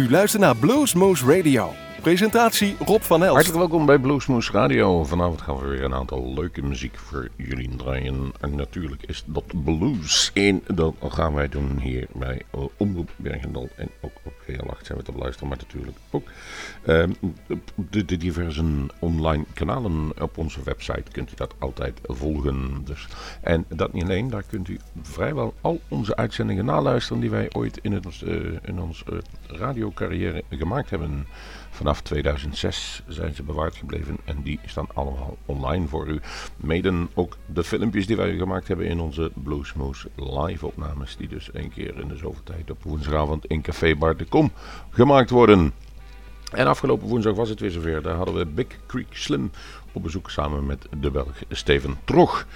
U luistert naar Bluesmoose Radio. Presentatie Rob van Elst. Hartelijk welkom bij Bluesmoose Radio. Vanavond gaan we weer een aantal leuke muziek voor jullie draaien. En natuurlijk is dat blues. En dat gaan wij doen hier bij Omroep Bergendal. En ook op GL8 zijn we te beluisteren, maar natuurlijk ook ehm, de, diverse online kanalen op onze website kunt u dat altijd volgen. Dus. En dat niet alleen, daar kunt u vrijwel al onze uitzendingen naluisteren die wij ooit in, het, uh, in onze uh, radiocarrière gemaakt hebben. Vanaf 2006 zijn ze bewaard gebleven en die staan allemaal online voor u. Mede ook de filmpjes die wij gemaakt hebben in onze Bluesmoose live opnames. Die dus één keer in de zoveel tijd op woensdagavond in Café Bar de Kom gemaakt worden. En afgelopen woensdag was het weer zover. Daar hadden we Big Creek Slim op bezoek samen met de Belg Steven Trog.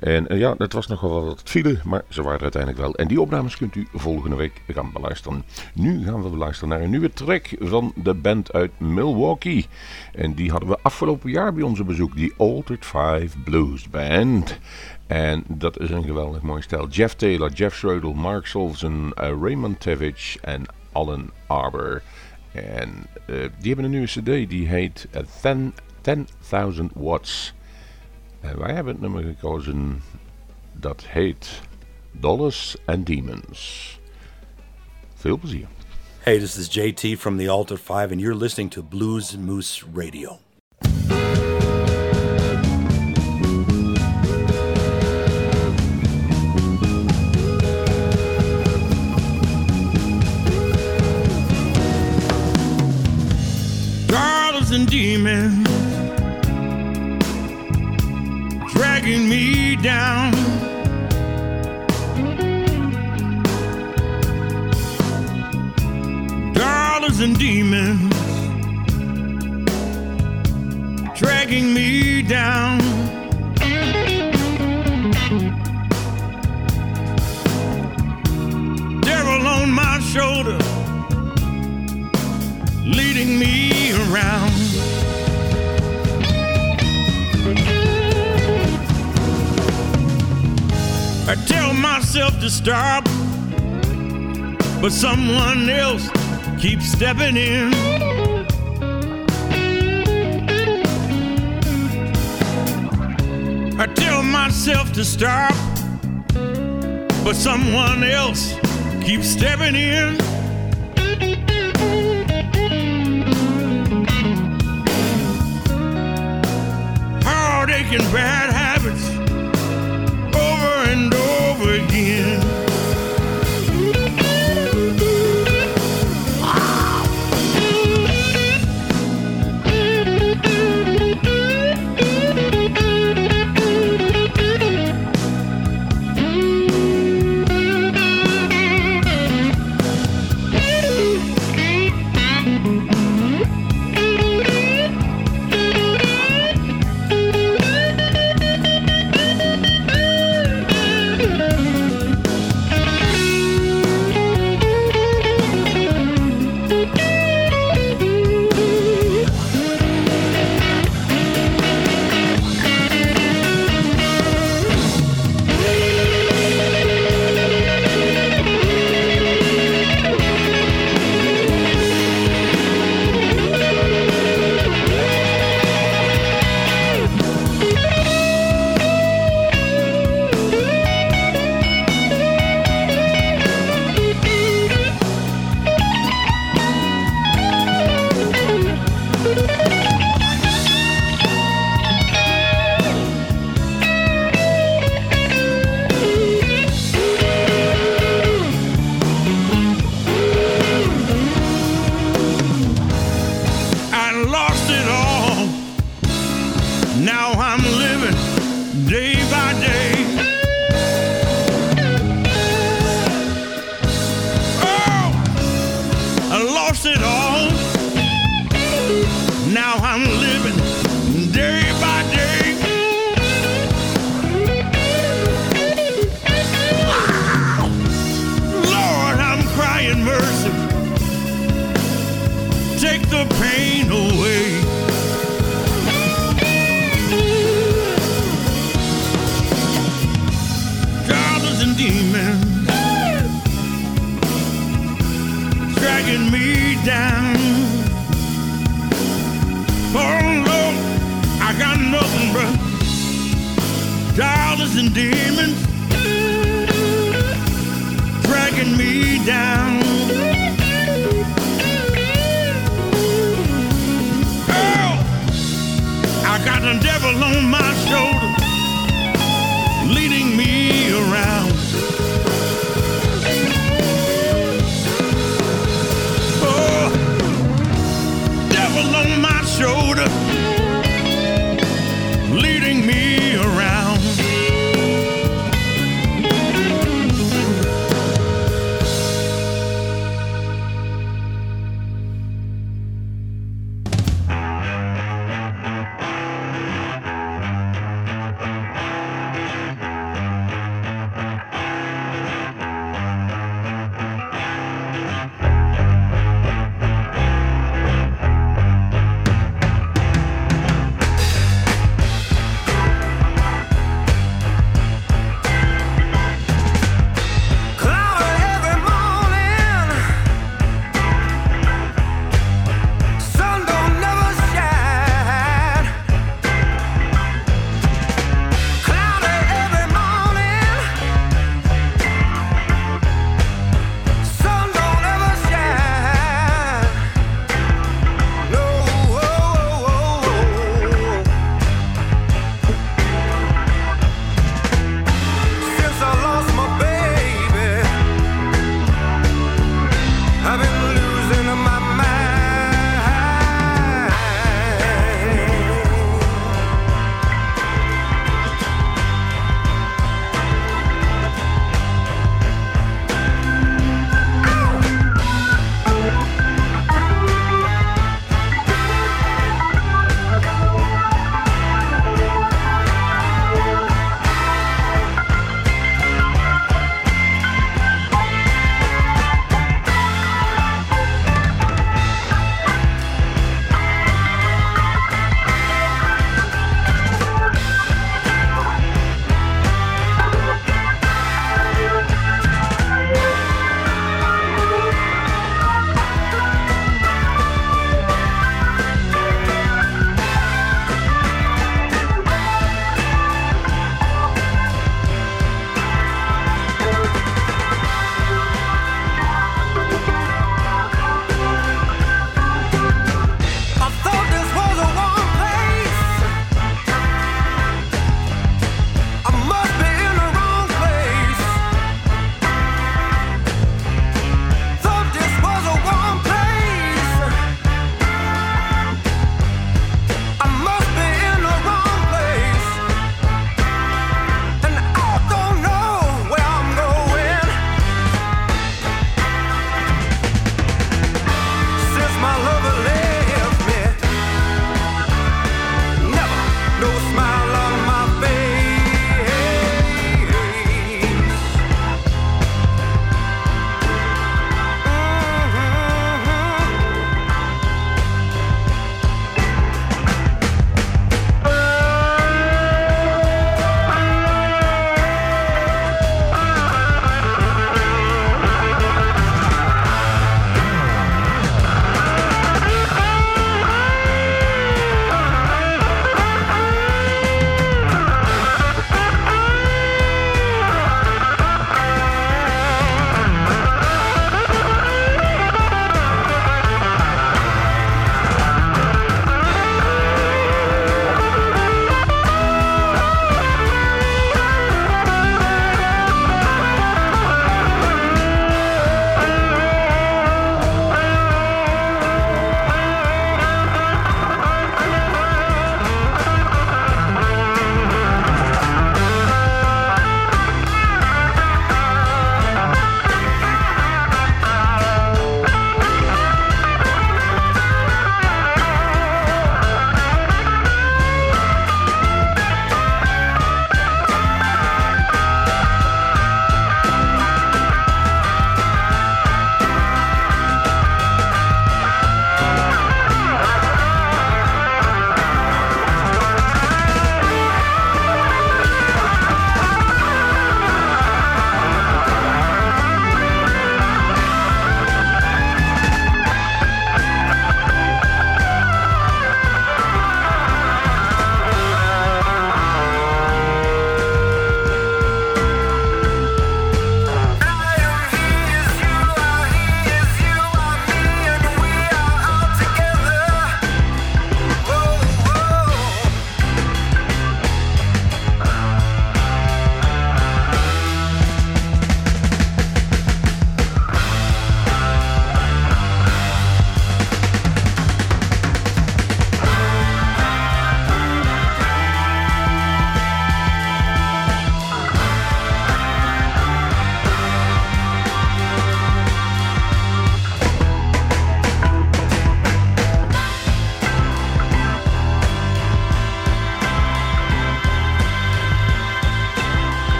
En uh, ja, het was nog wel wat file, maar ze waren uiteindelijk wel. En die opnames kunt u volgende week gaan beluisteren. Nu gaan we beluisteren naar een nieuwe track van de band uit Milwaukee. En die hadden we afgelopen jaar bij onze bezoek, die Altered Five Blues Band. En dat is een geweldig mooi stijl. Jeff Taylor, Jeff Schroedel, Mark Solzen, uh, Raymond Tevich en Alan Arbor. En uh, die hebben een nieuwe cd, die heet 10.000 Watts. En wij hebben het nummer gekozen, dat heet Dollars and Demons. Veel plezier. Hey, this is JT from the Altar 5 and you're listening to Blues Moose Radio. And demons dragging me down. Dollars and demons dragging me down. Devil on my shoulder leading me around. I tell myself to stop, but someone else keeps stepping in. I tell myself to stop, but someone else keeps stepping in. Heartache and bad 点。Shoulder,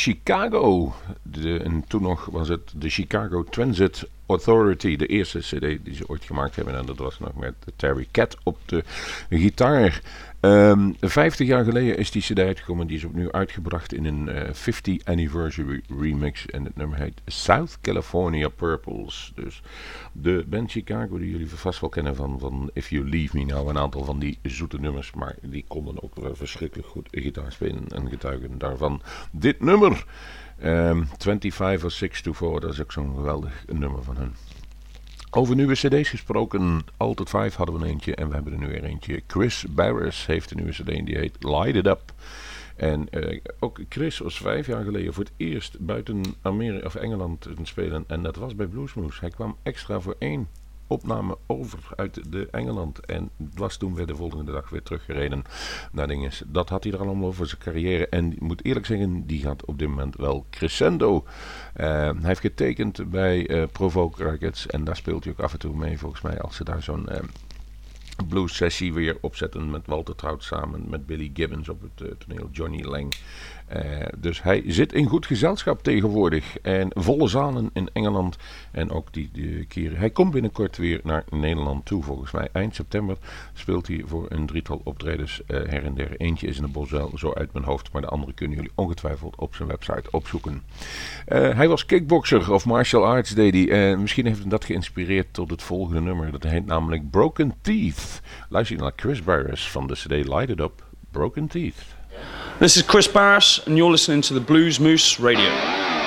Chicago. De, en toen nog was het de Chicago Transit Authority. De eerste cd die ze ooit gemaakt hebben. En dat was nog met Terry Cat op de gitaar. Um, 50 jaar geleden is die cd uitgekomen. Die is opnieuw uitgebracht in een uh, 50 anniversary remix. En het nummer heet South California Purples. Dus de band Chicago die jullie vast wel kennen van, van If You Leave Me. Nou een aantal van die zoete nummers. Maar die konden ook wel verschrikkelijk goed gitaar spelen. En getuigen daarvan dit nummer. Um, 25 or 6 to 4. Dat is ook zo'n geweldig nummer van hun. Over nieuwe cd's gesproken, Altered 5 hadden we een eentje en we hebben er nu weer eentje. Chris Barris heeft een nieuwe cd en die heet Light It Up. En uh, ook Chris was vijf jaar geleden voor het eerst buiten Amerika of Engeland te spelen. En dat was bij Bluesmoose. Hij kwam extra voor één opname over uit de Engeland. En was toen weer de volgende dag weer teruggereden naar dinges. Dat had hij er al over zijn carrière. En ik moet eerlijk zeggen, die gaat op dit moment wel crescendo. Uh, hij heeft getekend bij uh, Provoke Records. En daar speelt hij ook af en toe mee volgens mij. Als ze daar zo'n... Uh, blues sessie weer opzetten met Walter Trout samen met Billy Gibbons op het toneel Johnny Lang. Uh, dus hij zit in goed gezelschap tegenwoordig en volle zalen in Engeland en ook die, die keren. Hij komt binnenkort weer naar Nederland toe volgens mij. Eind september speelt hij voor een drietal optredens uh, her en der. Eentje is in de Boswel, zo uit mijn hoofd, maar de andere kunnen jullie ongetwijfeld op zijn website opzoeken. hij was kickboxer of martial arts deed hij. misschien heeft hem dat geïnspireerd tot het volgende nummer. Dat heet namelijk Broken Teeth. Luister naar Chris Barris van de CD Light It Up, Broken Teeth. This is Chris Barris, and you're listening to the Blues Moose Radio.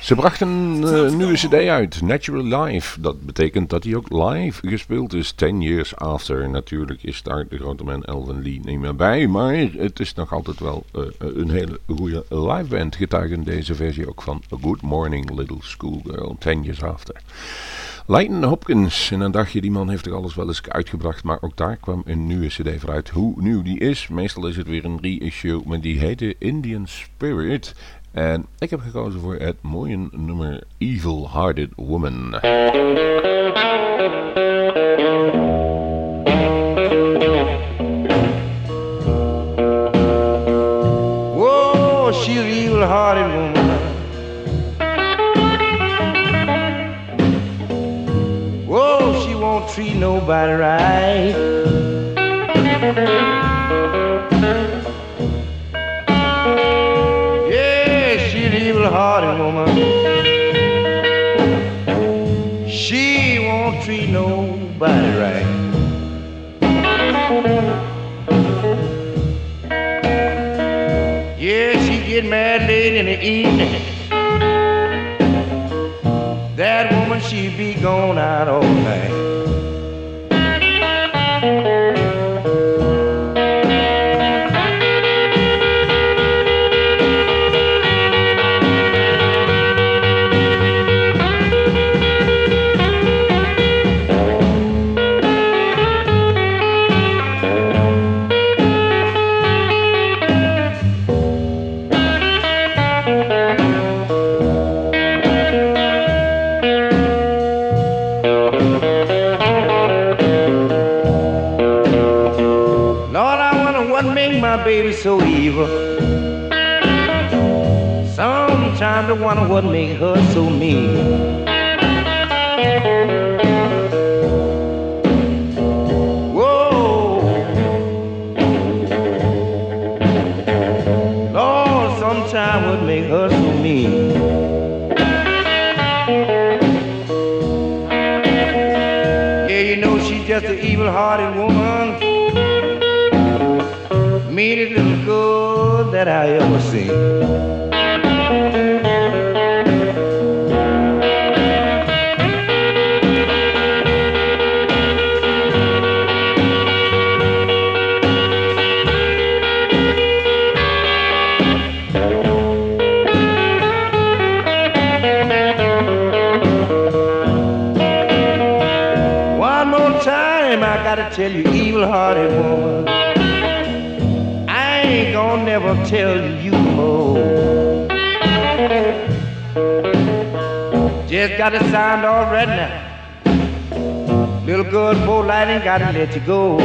Ze brachten een uh, nieuwe cd uit, Natural Life. Dat betekent dat hij ook live gespeeld is, 10 years after. Natuurlijk is daar de grote man Elvin Lee niet meer bij. Maar het is nog altijd wel uh, een hele goede live band. Getuigen deze versie ook van A Good Morning Little Schoolgirl, 10 years after. Leighton Hopkins, en dan dacht je, die man heeft er alles wel eens uitgebracht, maar ook daar kwam een nieuwe cd vooruit. Hoe nieuw die is, meestal is het weer een reissue, maar die heette Indian Spirit. En ik heb gekozen voor het mooie nummer Evil Hearted Woman. Whoa, she's evil hearted woman. Whoa, she won't treat nobody right. Hearted woman. She won't treat nobody right. Yeah, she get mad late in the evening. That woman, she be gone out all night. Wonder what make her so mean. Got it signed right now. Little good boy lightning gotta let you go.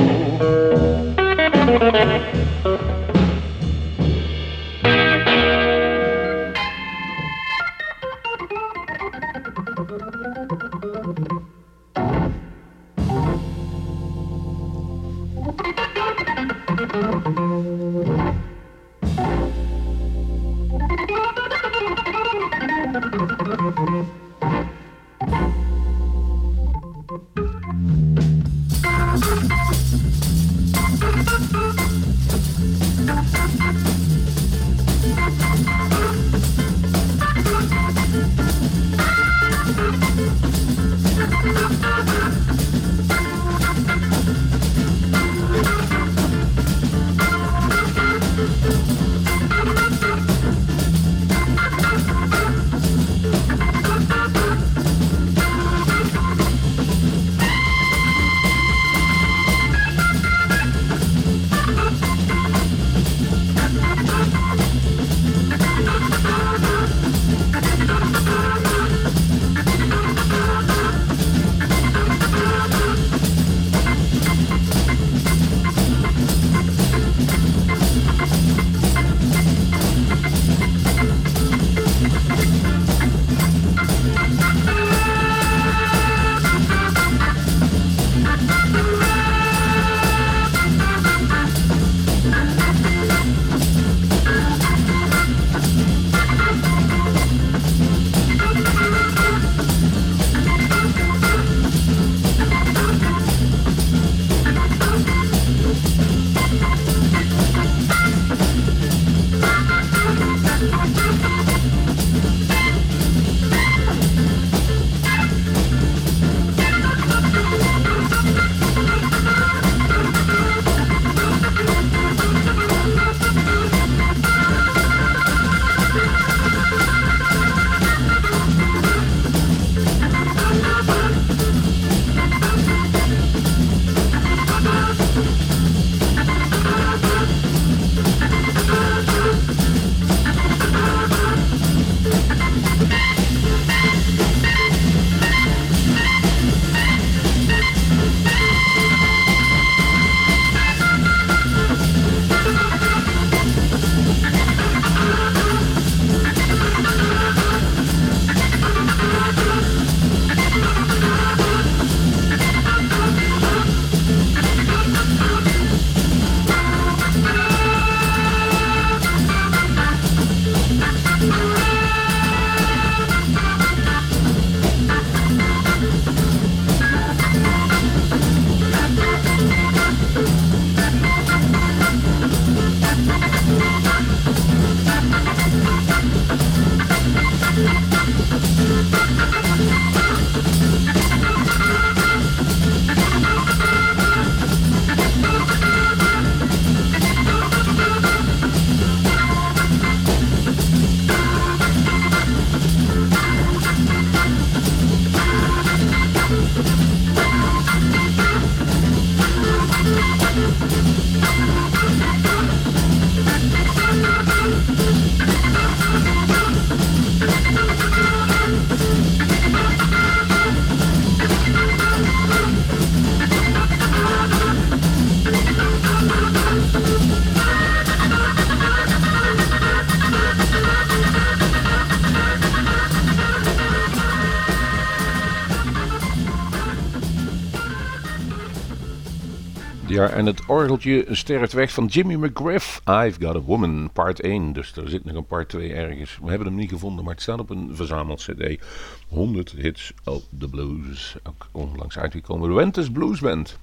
En het orgeltje sterft weg van Jimmy McGriff. I've Got a Woman, part 1. Dus er zit nog een part 2 ergens. We hebben hem niet gevonden, maar het staat op een verzameld cd. 100 hits of the blues. Ook onlangs uitgekomen. De Wentes Blues Band.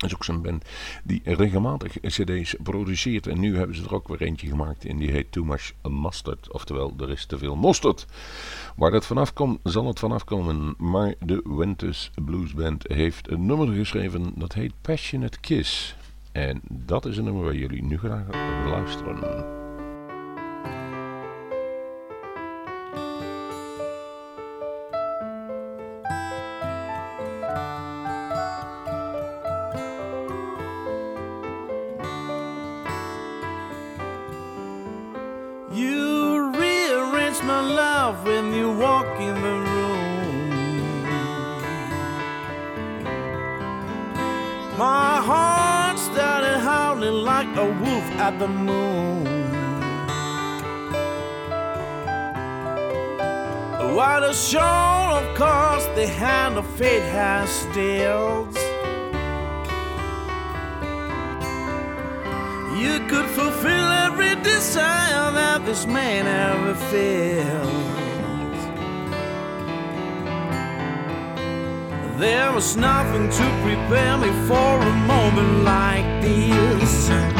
Dat is ook zo'n band die regelmatig cd's produceert. En nu hebben ze er ook weer eentje gemaakt. En die heet Too Much Mustard. Oftewel, er is te veel mosterd. Waar dat vanaf komt, zal het vanaf komen. Maar de Wentes Blues Band heeft een nummer geschreven. Dat heet Passionate Kiss. En dat is een nummer waar jullie nu graag luisteren. At the moon. What a show, of course, the hand of fate has dealt. You could fulfill every desire that this man ever felt. There was nothing to prepare me for a moment like this.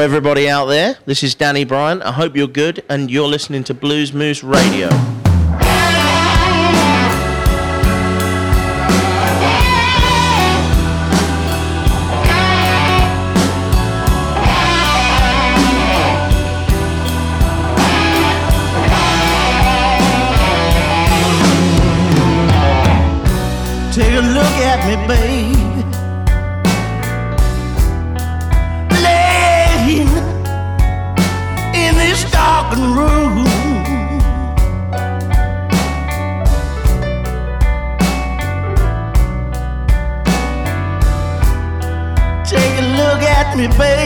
Hello, everybody out there. This is Danny Bryan. I hope you're good, and you're listening to Blues Moose Radio. Take a look at me, babe. me, baby.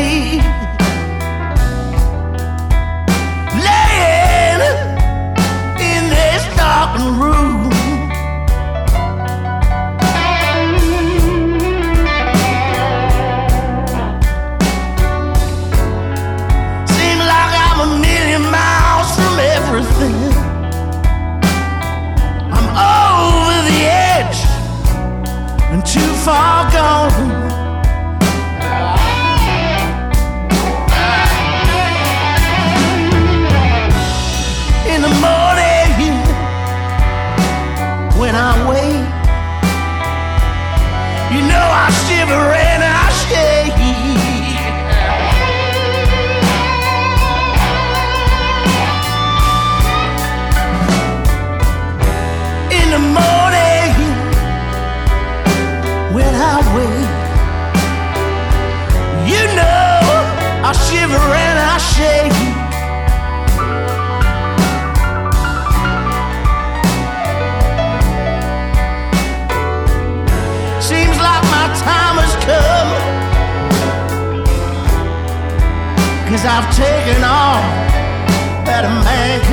I've taken all that a man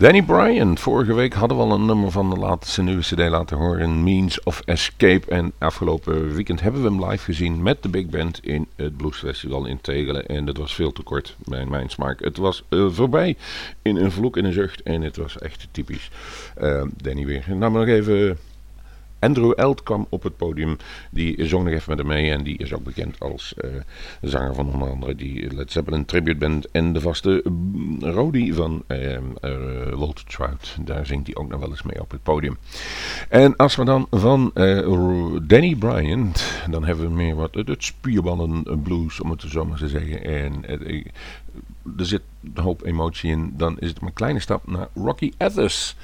Danny Bryan, vorige week hadden we al een nummer van de laatste nieuwe cd laten horen, Means of Escape. En afgelopen weekend hebben we hem live gezien met de big band in het Blues Festival in Tegelen. En dat was veel te kort bij mijn smaak. Het was uh, voorbij in een vloek en een zucht en het was echt typisch. Uh, Danny weer. Nou, nog even Andrew Eld kwam op het podium. Die zong nog even met hem mee. En die is ook bekend als uh, zanger van onder andere die Led Zeppelin tribute band. En de vaste uh, Rody van uh, Walter Trout. Daar zingt hij ook nog wel eens mee op het podium. En als we dan van Danny Bryant. Dan hebben we meer wat het spierballen blues om het zo maar te zeggen. En er zit een hoop emotie in. Dan is het een kleine stap naar Rocky Ethers.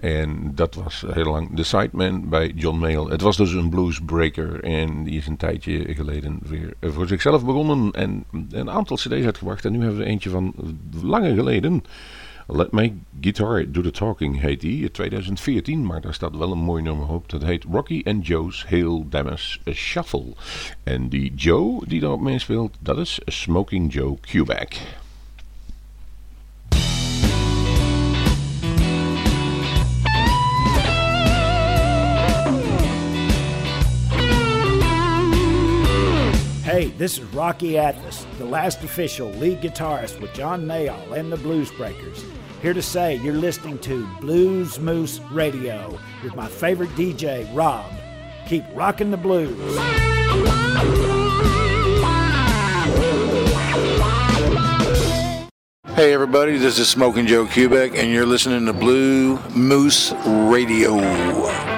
En dat was heel lang de sideman bij John Mayall. Het was dus een bluesbreaker. En die is een tijdje geleden weer voor zichzelf begonnen. En een aantal cd's uitgebracht. En nu hebben we eentje van lange geleden. Let My Guitar Do The Talking heet die, 2014, maar daar staat wel een mooi nummer op. Dat heet Rocky and Joe's Hail Damas Shuffle. En die Joe die daarop meespeelt, dat is Smoking Joe Quebec. Hey, this is Rocky Atlas, the last official lead guitarist with John Mayall and the Blues Breakers. Here to say you're listening to Blues Moose Radio with my favorite DJ, Rob. Keep rocking the blues. Hey everybody, this is Smoking Joe Quebec, and you're listening to Blue Moose Radio.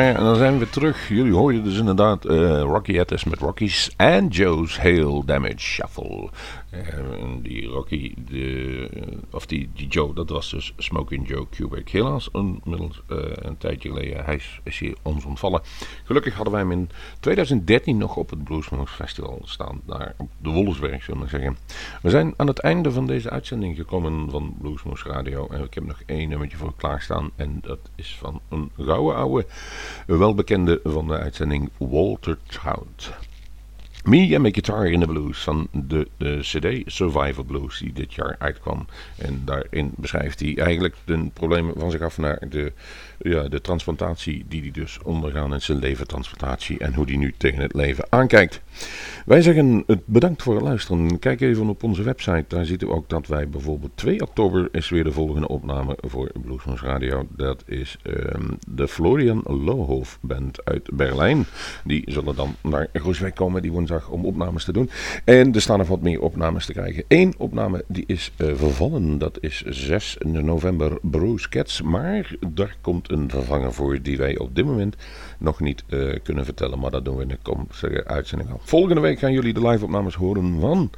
En dan zijn we terug. Jullie hoorden dus inderdaad uh, Rocky met Rockies en Joe's Hail Damage Shuffle. Uh, die Rocky, de, of die, die Joe, dat was dus Smoking Joe Kubik. Helaas inmiddels een tijdje geleden, hij is, is, hier ons ontvallen. Gelukkig hadden wij hem in 2013 nog op het Bluesmoose Festival staan, daar op de Wolfsberg, zullen we zeggen. We zijn aan het einde van deze uitzending gekomen van Bluesmoose Radio en ik heb nog één nummertje voor klaarstaan en dat is van een gouden oude welbekende van de uitzending Walter Trout. Me and My Guitar in the Blues van de, de CD Survival Blues die dit jaar uitkwam. En daarin beschrijft hij eigenlijk de problemen van zich af naar de, ja, de transplantatie die hij dus ondergaan in zijn leven, transplantatie en hoe hij nu tegen het leven aankijkt. Wij zeggen bedankt voor het luisteren. Kijk even op onze website. Daar ziet u ook dat wij bijvoorbeeld 2 oktober is weer de volgende opname voor Bluesmoes Radio. Dat is um, de Florian Lohof Band uit Berlijn. Die zullen dan naar Groeswijk komen die woensdag om opnames te doen. En er staan nog wat meer opnames te krijgen. Eén opname die is uh, vervallen. Dat is 6 november Bruce Cats. Maar daar komt een vervanger voor die wij op dit moment nog niet uh, kunnen vertellen. Maar dat doen we in de komende uitzending. Volgende week gaan jullie de live-opnames horen van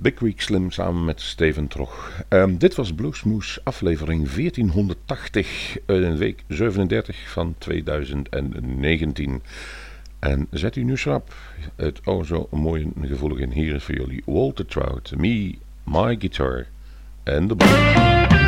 Big Week Slim samen met Steven Trog. Um, dit was Bluesmoes aflevering 1480, uh, week 37 van 2019. En zet u nu schrap het oh zo mooie gevoelig in. Hier is voor jullie Walter Trout, Me, My Guitar en de Blues.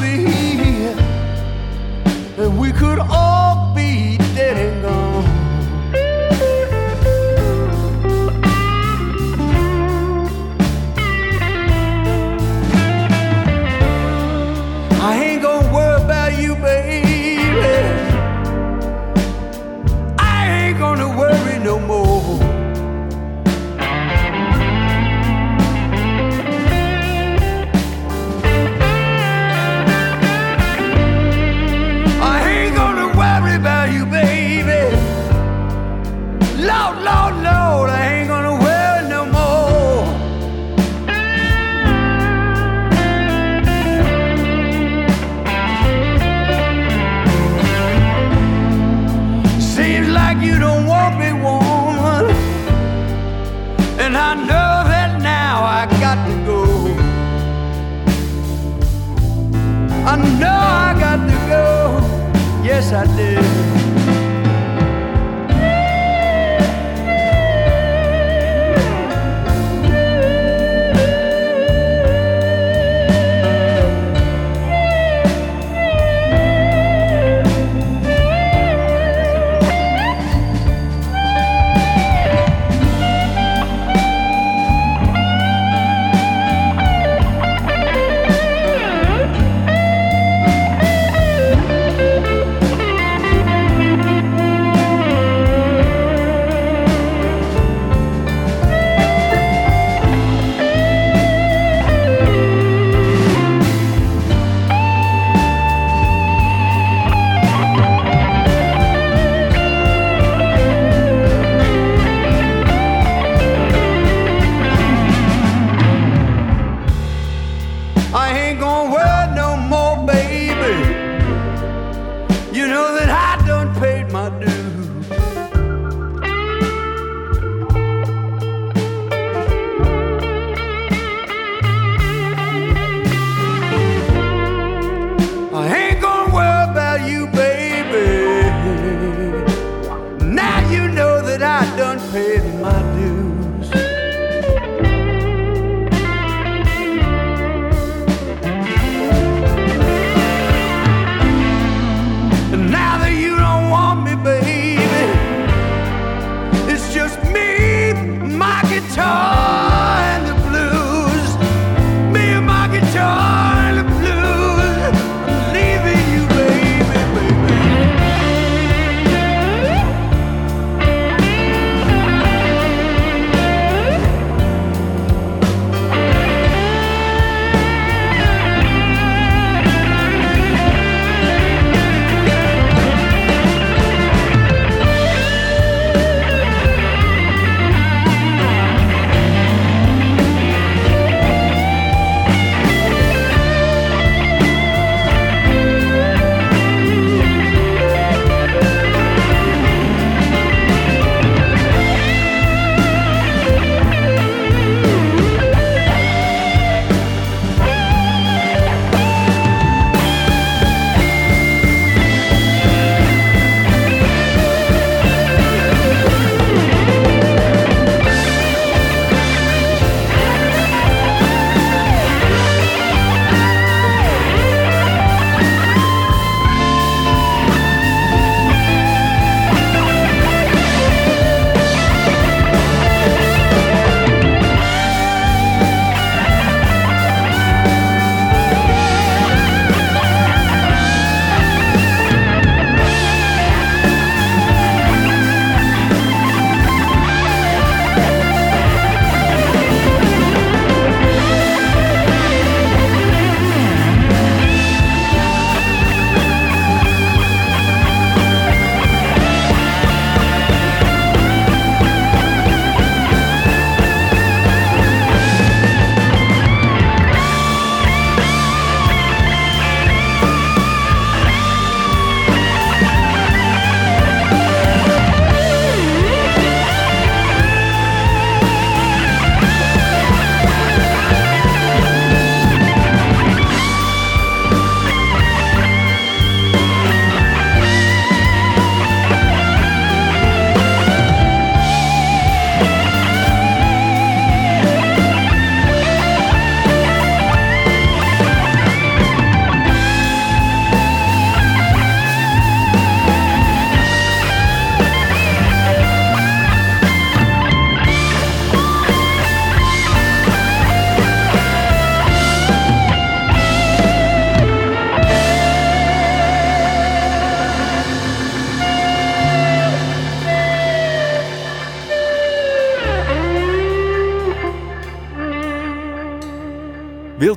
be here, and we could all.